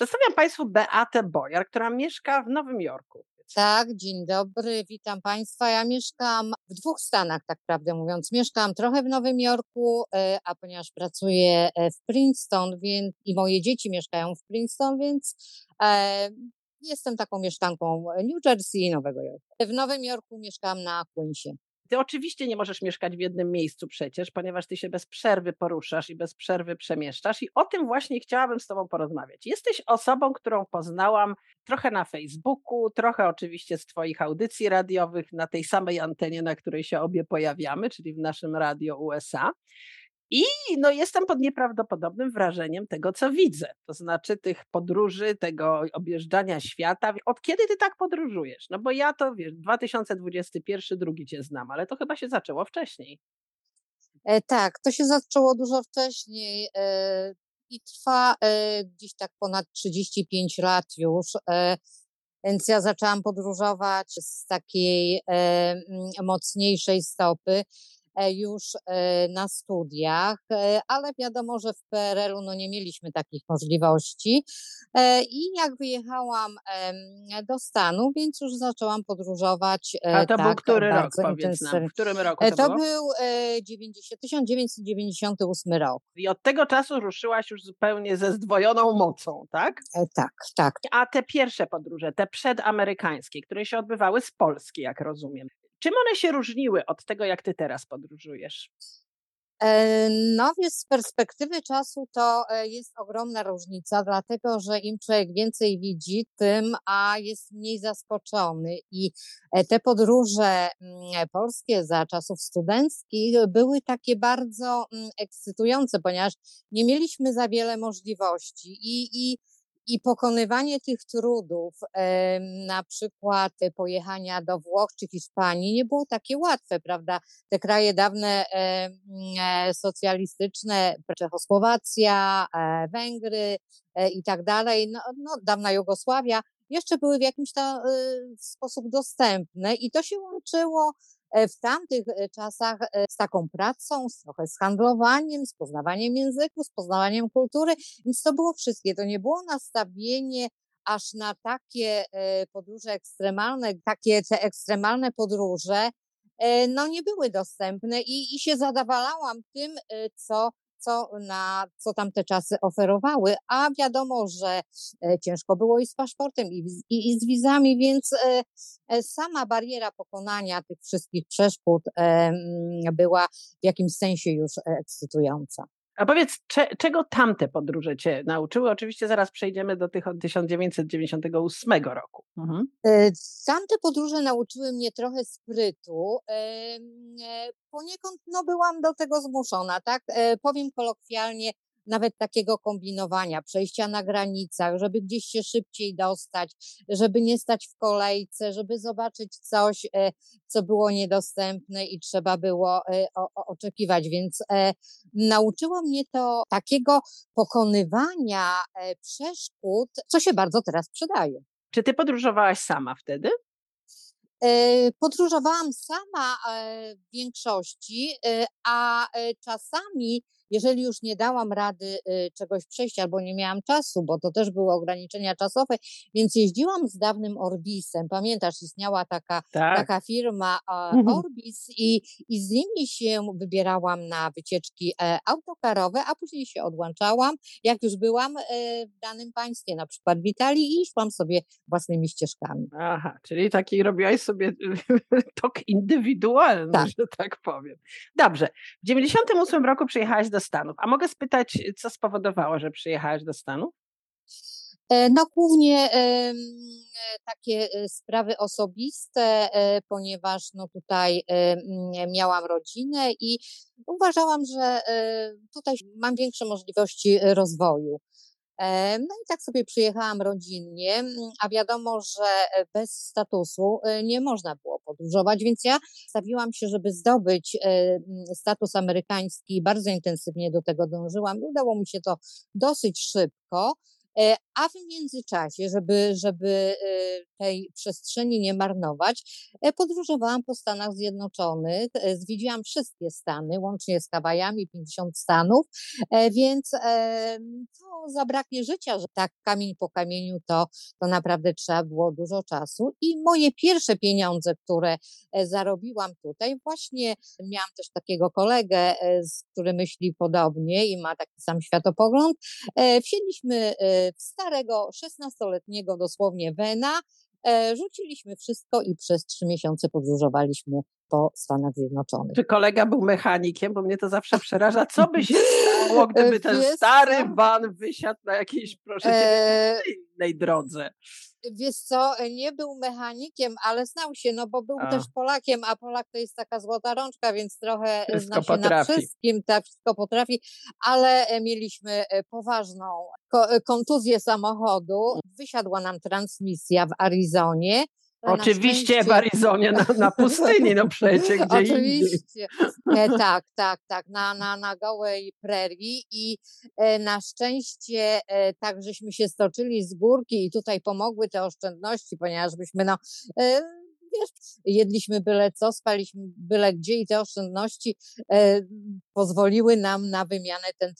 Przedstawiam Państwu Beatę Bojar, która mieszka w Nowym Jorku. Tak, dzień dobry, witam Państwa. Ja mieszkam w dwóch stanach, tak prawdę mówiąc. Mieszkam trochę w Nowym Jorku, e, a ponieważ pracuję e, w Princeton więc, i moje dzieci mieszkają w Princeton, więc e, jestem taką mieszkanką New Jersey i Nowego Jorku. W Nowym Jorku mieszkam na Queensie. Ty oczywiście nie możesz mieszkać w jednym miejscu przecież, ponieważ ty się bez przerwy poruszasz i bez przerwy przemieszczasz i o tym właśnie chciałabym z tobą porozmawiać. Jesteś osobą, którą poznałam trochę na Facebooku, trochę oczywiście z twoich audycji radiowych na tej samej antenie, na której się obie pojawiamy, czyli w naszym radio USA. I no, jestem pod nieprawdopodobnym wrażeniem tego, co widzę. To znaczy tych podróży, tego objeżdżania świata. Od kiedy ty tak podróżujesz? No bo ja to, wiesz, 2021, drugi cię znam, ale to chyba się zaczęło wcześniej. E, tak, to się zaczęło dużo wcześniej e, i trwa e, gdzieś tak ponad 35 lat już. E, więc ja zaczęłam podróżować z takiej e, mocniejszej stopy. E, już e, na studiach, e, ale wiadomo, że w PRL-u no nie mieliśmy takich możliwości. I jak wyjechałam do Stanu, więc już zaczęłam podróżować. A to tak, był który rok, powiedz nam? W którym roku to, to było? był 90, 1998 rok. I od tego czasu ruszyłaś już zupełnie ze zdwojoną mocą, tak? Tak, tak. A te pierwsze podróże, te przedamerykańskie, które się odbywały z Polski, jak rozumiem, Czym one się różniły od tego, jak ty teraz podróżujesz? E, no więc z perspektywy czasu to e, jest ogromna różnica, dlatego że im człowiek więcej widzi, tym a jest mniej zaskoczony. I e, te podróże mm, polskie za czasów studenckich były takie bardzo mm, ekscytujące, ponieważ nie mieliśmy za wiele możliwości i, i i pokonywanie tych trudów, na przykład pojechania do Włoch czy Hiszpanii, nie było takie łatwe, prawda? Te kraje dawne e, socjalistyczne, Czechosłowacja, e, Węgry e, i tak dalej, no, no, dawna Jugosławia, jeszcze były w jakimś tam sposób dostępne i to się łączyło E, w tamtych e, czasach e, z taką pracą, z trochę z handlowaniem, z poznawaniem języku, z poznawaniem kultury, więc to było wszystkie. To nie było nastawienie aż na takie podróże ekstremalne, takie te ekstremalne podróże, no nie były dostępne i, i się zadawalałam tym, co co, na, co tamte czasy oferowały, a wiadomo, że e, ciężko było i z paszportem, i, i, i z wizami, więc e, e, sama bariera pokonania tych wszystkich przeszkód była w jakimś sensie już ekscytująca. A powiedz, cze, czego tamte podróże cię nauczyły? Oczywiście zaraz przejdziemy do tych od 1998 roku. Mhm. E, tamte podróże nauczyły mnie trochę sprytu. E, poniekąd no, byłam do tego zmuszona, tak? E, powiem kolokwialnie, nawet takiego kombinowania, przejścia na granicach, żeby gdzieś się szybciej dostać, żeby nie stać w kolejce, żeby zobaczyć coś, e, co było niedostępne i trzeba było e, oczekiwać. Więc e, nauczyło mnie to takiego pokonywania przeszkód, co się bardzo teraz przydaje. Czy ty podróżowałaś sama wtedy? Podróżowałam sama w większości, a czasami jeżeli już nie dałam rady y, czegoś przejść albo nie miałam czasu, bo to też były ograniczenia czasowe, więc jeździłam z dawnym Orbisem. Pamiętasz, istniała taka, tak. taka firma mhm. Orbis i, i z nimi się wybierałam na wycieczki e, autokarowe, a później się odłączałam, jak już byłam e, w danym państwie, na przykład w Italii i szłam sobie własnymi ścieżkami. Aha, czyli taki robiłaś sobie tok indywidualny, tak. że tak powiem. Dobrze. W 98 roku przyjechałaś do Stanów. A mogę spytać, co spowodowało, że przyjechałaś do Stanów? E, no głównie e, takie e, sprawy osobiste, ponieważ no tutaj miałam rodzinę i uważałam, że tutaj mam większe możliwości rozwoju. No i tak sobie przyjechałam rodzinnie, a wiadomo, że e, bez statusu e, nie można było podróżować, więc ja stawiłam się, żeby zdobyć e, status amerykański. Bardzo intensywnie do tego dążyłam. Udało mi się to dosyć szybko. A w międzyczasie, żeby, żeby tej przestrzeni nie marnować, podróżowałam po Stanach Zjednoczonych, zwiedziłam wszystkie Stany, łącznie z Hawajami, 50 Stanów, więc to zabraknie życia, że tak kamień po kamieniu to, to naprawdę trzeba było dużo czasu. I moje pierwsze pieniądze, które zarobiłam tutaj, właśnie miałam też takiego kolegę, który myśli podobnie i ma taki sam światopogląd, wsiedliśmy w starego, 16-letniego dosłownie Wena, e, rzuciliśmy wszystko i przez trzy miesiące podróżowaliśmy po Stanach Zjednoczonych. Czy kolega był mechanikiem? Bo mnie to zawsze przeraża. Co by się stało, gdyby ten Wiesz stary van wysiadł na jakiejś, proszę cię, innej drodze? Wiesz co, nie był mechanikiem, ale znał się, no bo był a. też Polakiem, a Polak to jest taka złota rączka, więc trochę wszystko zna się na wszystkim, tak, wszystko potrafi, ale e, mieliśmy e, poważną e, kontuzję samochodu. Wysiadła nam transmisja w Arizonie, Oczywiście w Arizonie, na, na pustyni, no przecież, gdzie Oczywiście, e, tak, tak, tak, na, na, na gołej prerii i e, na szczęście e, tak, żeśmy się stoczyli z górki i tutaj pomogły te oszczędności, ponieważ byśmy no e, wiesz, jedliśmy byle co, spaliśmy byle gdzie i te oszczędności e, pozwoliły nam na wymianę ten,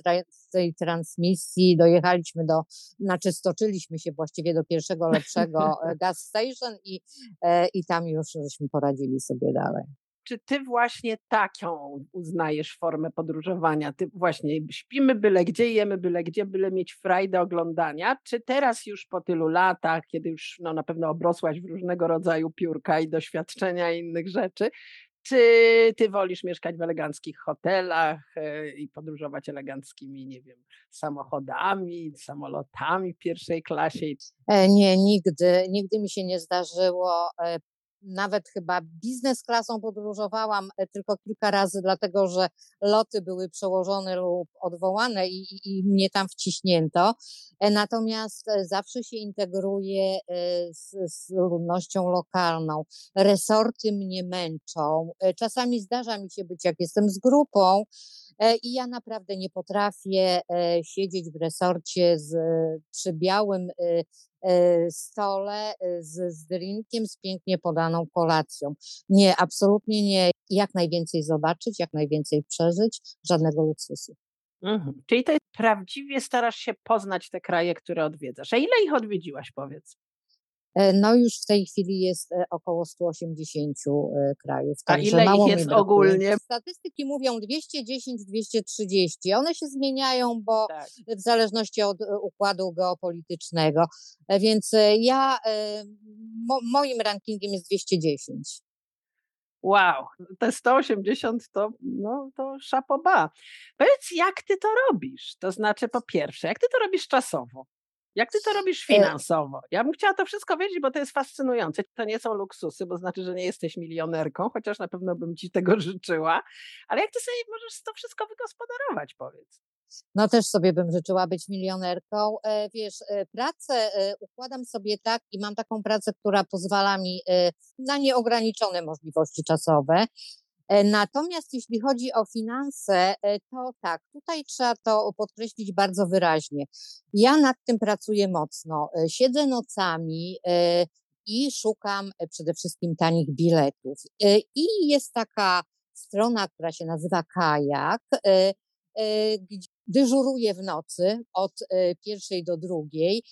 tej transmisji. Dojechaliśmy do, znaczy stoczyliśmy się właściwie do pierwszego lepszego e, gas station i, e, i tam już żeśmy poradzili sobie dalej czy ty właśnie taką uznajesz formę podróżowania? Ty właśnie śpimy byle gdzie, jemy byle gdzie, byle mieć frajdę oglądania, czy teraz już po tylu latach, kiedy już no, na pewno obrosłaś w różnego rodzaju piórka i doświadczenia i innych rzeczy, czy ty wolisz mieszkać w eleganckich hotelach e, i podróżować eleganckimi, nie wiem, samochodami, samolotami pierwszej klasie? E, nie, nigdy. Nigdy mi się nie zdarzyło e, nawet chyba biznes klasą podróżowałam e, tylko kilka razy, dlatego że loty były przełożone lub odwołane i, i, mnie tam wciśnięto. E, natomiast e, zawsze się integruję z, z ludnością lokalną. Resorty mnie męczą. Czasami zdarza mi się być, jak jestem z grupą, i ja naprawdę nie potrafię siedzieć w resorcie z, przy białym E, stole e, z, z drinkiem, z pięknie podaną kolacją. Nie, absolutnie nie. Jak najwięcej zobaczyć, jak najwięcej przeżyć, żadnego luksusu. Mhm. Czyli to prawdziwie starasz się poznać te kraje, które odwiedzasz. A ile ich odwiedziłaś, powiedz? E, no już w tej chwili jest e, około 180 e, krajów. A ile ich jest ogólnie? Statystyki mówią 210-230. One się zmieniają, bo tak. w zależności od układu geopolitycznego. Więc ja, mo, moim rankingiem jest 210. Wow, te 180 to, no, to szapoba. Powiedz, jak ty to robisz? To znaczy, po pierwsze, jak ty to robisz czasowo? Jak ty to robisz e, finansowo? Ja bym chciała to wszystko wiedzieć, bo to jest fascynujące. To nie są luksusy, bo znaczy, że nie jesteś milionerką, chociaż na pewno bym ci tego życzyła. Ale jak ty sobie możesz to wszystko wygospodarować, powiedz? No też sobie bym życzyła być milionerką. E, wiesz, e, pracę układam sobie tak i mam taką pracę, która pozwala mi na nieograniczone możliwości czasowe. E, natomiast jeśli chodzi o finanse, e, to tak, tutaj trzeba to podkreślić bardzo wyraźnie. Ja nad tym pracuję mocno. E, siedzę nocami i szukam przede wszystkim tanich biletów. I jest taka strona, która się nazywa Kajak, gdzie dyżuruję w nocy od pierwszej do drugiej,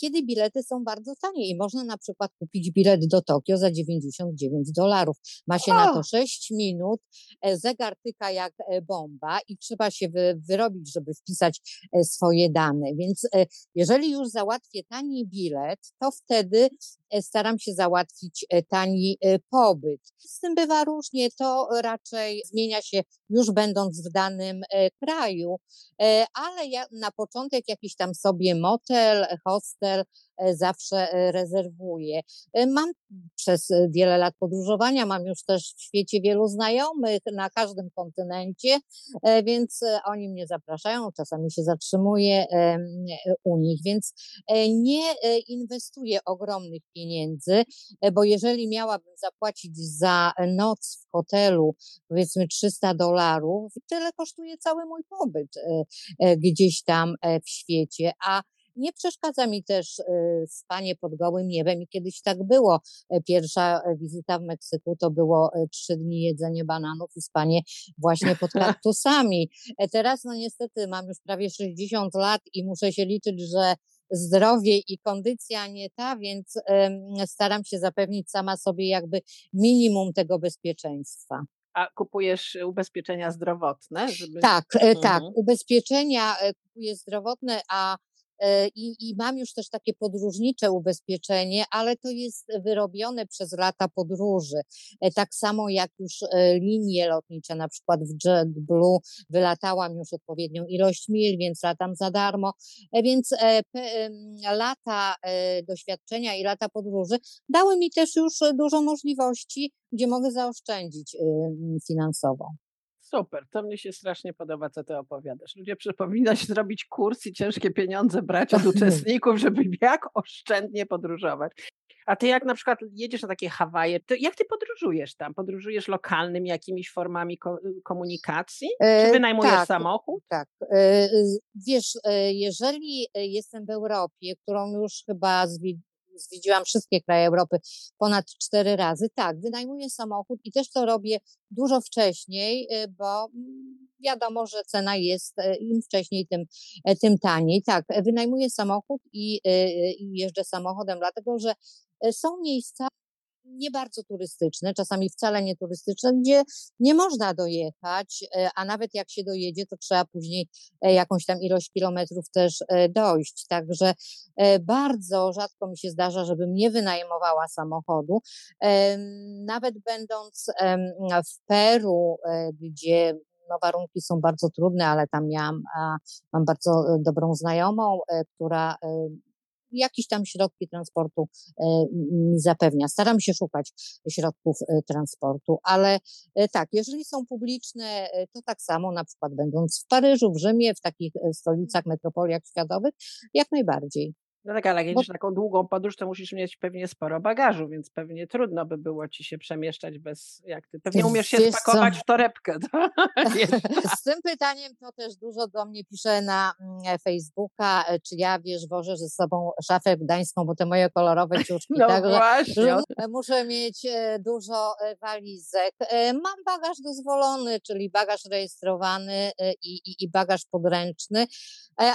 kiedy bilety są bardzo tanie i można na przykład kupić bilet do Tokio za 99 dolarów. Ma się na to 6 minut, e, zegar tyka jak e, bomba i trzeba się wyrobić, żeby wpisać e, swoje dane. Więc jeżeli już załatwię tani bilet, to wtedy staram się załatwić tani pobyt. Z tym bywa różnie, to raczej zmienia się już będąc w danym kraju, ale ja na początek jakiś tam sobie motel, hostel E, zawsze e, rezerwuję. E, mam przez wiele lat podróżowania, mam już też w świecie wielu znajomych na każdym kontynencie, więc oni mnie zapraszają, czasami się zatrzymuję u nich, więc nie inwestuję ogromnych pieniędzy, bo jeżeli miałabym zapłacić za noc w hotelu powiedzmy 300 dolarów, tyle kosztuje cały mój pobyt gdzieś tam w świecie, a Nie przeszkadza mi też y, spanie pod gołym niebem i kiedyś tak było. E, pierwsza e, wizyta w Meksyku to było e, trzy dni jedzenie bananów i spanie właśnie pod kaktusami. Teraz no niestety mam już prawie 60 lat i muszę się liczyć, że zdrowie i kondycja nie ta, więc staram się zapewnić sama sobie jakby minimum tego bezpieczeństwa. A kupujesz ubezpieczenia zdrowotne? Żeby... Tak, tak. mhm. tak. Ubezpieczenia kupuję zdrowotne, a I, I mam już też takie podróżnicze ubezpieczenie, ale to jest wyrobione przez lata podróży. E, tak samo jak już e, linie lotnicze, na przykład w JetBlue wylatałam już odpowiednią ilość mil, więc latam za darmo. Więc lata doświadczenia i lata podróży dały mi też już dużo możliwości, gdzie mogę zaoszczędzić finansowo. Super, to mnie się strasznie podoba, co ty opowiadasz. Ludzie powinnaś zrobić kurs i ciężkie pieniądze brać od uczestników, żeby jak oszczędnie podróżować. A ty jak na przykład jedziesz na takie Hawaje, to jak ty podróżujesz tam? Podróżujesz lokalnymi jakimiś formami komunikacji? Czy e, wynajmujesz tak, samochód? Tak. E, wiesz, e, jeżeli jestem w Europie, którą już chyba zwiedziłam wszystkie kraje Europy ponad cztery razy. Tak, wynajmuję samochód i też to robię dużo wcześniej, y, bo mm, wiadomo, że cena jest y, im wcześniej, tym, y, tym taniej. Tak, wynajmuję samochód i, i jeżdżę samochodem, dlatego że są miejsca, nie bardzo turystyczne, czasami wcale nie turystyczne, gdzie nie można dojechać, e, a nawet jak się dojedzie, to trzeba później e, jakąś tam ilość kilometrów też e, dojść. Także bardzo rzadko mi się zdarza, żebym nie wynajmowała samochodu. Nawet będąc w Peru, gdzie no, warunki są bardzo trudne, ale tam miałam, mam bardzo dobrą znajomą, która jakieś tam środki transportu e, mi zapewnia. Staram się szukać środków e, transportu, ale e, tak, jeżeli są publiczne, to tak samo, na przykład będąc w Paryżu, w Rzymie, w takich stolicach, metropoliach światowych, jak najbardziej. No tak, ale jak jedziesz Bo... taką długą podróż, to musisz mieć pewnie sporo bagażu, więc pewnie trudno by było ci się przemieszczać bez, jak ty, pewnie umiesz się Wiesz spakować co? w torebkę. Z tym pytaniem to też dużo do mnie pisze na mm, Facebooka, e, czy ja, wiesz, wożę ze sobą szafę gdańską, bo te moje kolorowe ciuszki, no także właśnie. muszę mieć e, dużo e, walizek. Mam bagaż dozwolony, czyli bagaż rejestrowany i, i, i bagaż podręczny,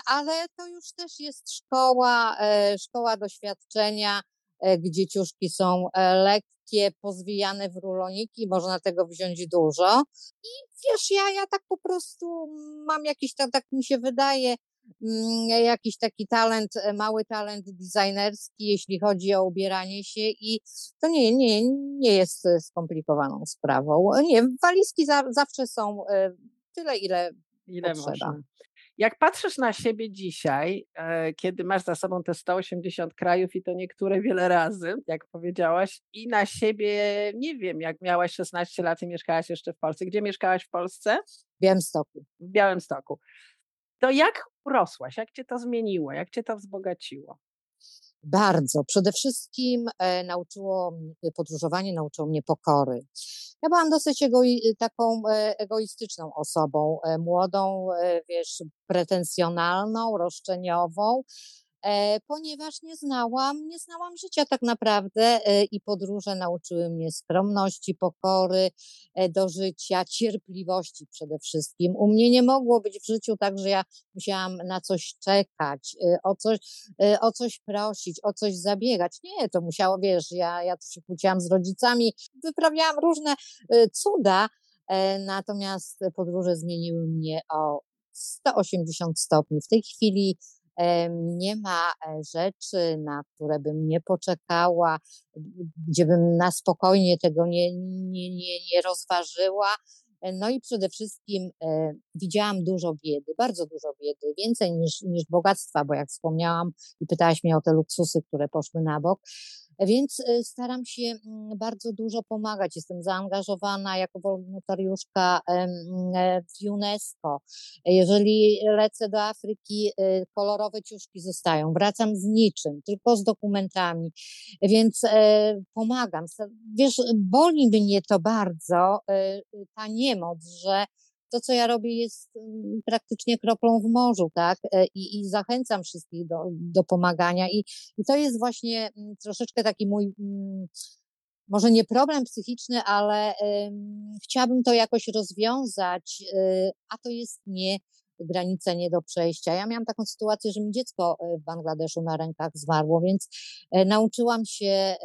ale to już też jest szkoła, E, szkoła doświadczenia, e, gdzie ciuszki są e, lekkie, pozwijane w ruloniki, można tego wziąć dużo. I wiesz, ja, ja tak po prostu mam jakiś, tak, tak mi się wydaje, mm, jakiś taki talent, mały talent designerski, jeśli chodzi o ubieranie się i to nie, nie, nie jest skomplikowaną sprawą. Nie, walizki za, zawsze są tyle, ile, ile potrzeba. Można. Jak patrzysz na siebie dzisiaj, e, kiedy masz za sobą te 180 krajów i to niektóre wiele razy, jak powiedziałaś, i na siebie, nie wiem, jak miałaś 16 lat i mieszkałaś jeszcze w Polsce. Gdzie mieszkałaś w Polsce? W Białymstoku. W Białymstoku. To jak urosłaś? Jak cię to zmieniło? Jak cię to wzbogaciło? Bardzo. Przede wszystkim e, nauczyło podróżowanie, nauczyło mnie pokory. Ja byłam dosyć egoi, taką e, egoistyczną osobą, e, młodą, e, wiesz, pretensjonalną, roszczeniową, E, ponieważ nie znałam, nie znałam życia tak naprawdę e, i podróże nauczyły mnie skromności, pokory e, do życia, cierpliwości przede wszystkim. U mnie nie mogło być w życiu tak, że ja musiałam na coś czekać, o coś, o coś prosić, o coś zabiegać. Nie, to musiało, wiesz, ja, ja się kłóciłam z rodzicami, wyprawiałam różne cuda, natomiast podróże zmieniły mnie o 180 stopni. W tej chwili nie ma e, rzeczy, na które bym nie poczekała, gdzie bym na spokojnie tego nie, nie, nie, nie rozważyła. E, no i przede wszystkim e, widziałam dużo biedy, bardzo dużo biedy, więcej niż, niż bogactwa, bo jak wspomniałam i pytałaś mnie o te luksusy, które poszły na bok, więc y, staram się mm, bardzo dużo pomagać. Jestem zaangażowana jako wolontariuszka e, w UNESCO. Jeżeli lecę do Afryki, y, kolorowe ciuszki zostają. Wracam z niczym, tylko z dokumentami, więc e, pomagam. Wiesz, boli mnie to bardzo, e, ta niemoc, że to, co ja robię, jest mm, praktycznie kroplą w morzu, tak? E, I, i zachęcam wszystkich do, do pomagania. I, I to jest właśnie mm, troszeczkę taki mój, mm, może nie problem psychiczny, ale um, chciałabym to jakoś rozwiązać, um, a to jest nie granica nie do przejścia. Ja miałam taką sytuację, że mi dziecko w Bangladeszu na rękach zmarło, więc nauczyłam się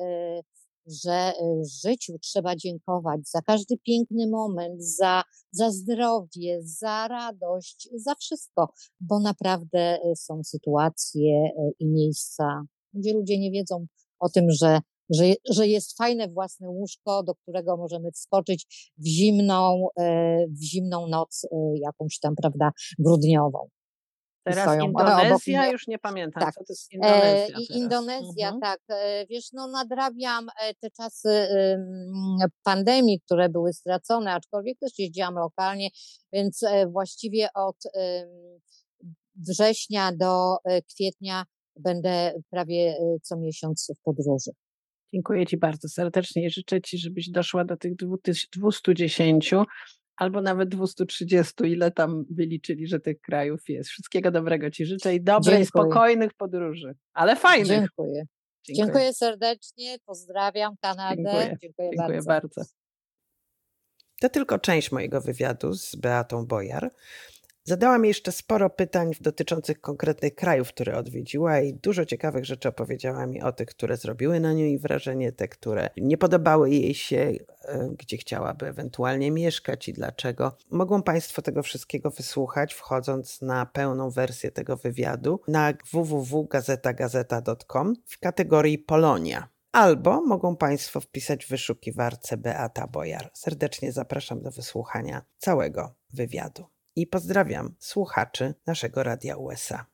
że y, życiu trzeba dziękować za każdy piękny moment, za, za zdrowie, za radość, za wszystko, bo naprawdę y, są sytuacje y, i miejsca, gdzie ludzie nie wiedzą o tym, że, że, że jest fajne własne łóżko, do którego możemy wskoczyć w zimną, w zimną noc jakąś tam, prawda, grudniową. Teraz stoją Indonezja, obok... już nie pamiętam, tak. co to jest e, Indonezja. E, Indonezja, mhm. tak. E, wiesz, no nadrabiam e, te czasy pandemii, które były stracone, aczkolwiek też jeździłam lokalnie, więc właściwie od września do kwietnia będę prawie co miesiąc w podróży. Dziękuję Ci bardzo serdecznie i życzę Ci, żebyś doszła do tych 210 albo nawet 230, ile tam wyliczyli, że tych krajów jest. Wszystkiego dobrego Ci życzę i dobrej, Dziękuję. spokojnych podróży, ale fajnych. Dziękuję. Dziękuję. Dziękuję serdecznie, pozdrawiam Kanadę. Dziękuję, Dziękuję, Dziękuję bardzo. bardzo. To tylko część mojego wywiadu z Beatą Bojar. Zadałam jeszcze sporo pytań dotyczących konkretnych krajów, które odwiedziła i dużo ciekawych rzeczy opowiedziała mi o tych, które zrobiły na niej wrażenie, te, które nie podobały jej się, e, gdzie chciałaby ewentualnie mieszkać i dlaczego. Mogą Państwo tego wszystkiego wysłuchać, wchodząc na pełną wersję tego wywiadu na www.gazetagazeta.com w kategorii Polonia. Albo mogą Państwo wpisać w wyszukiwarce Beata Bojar. Serdecznie zapraszam do wysłuchania całego wywiadu i pozdrawiam słuchaczy naszego Radia USA.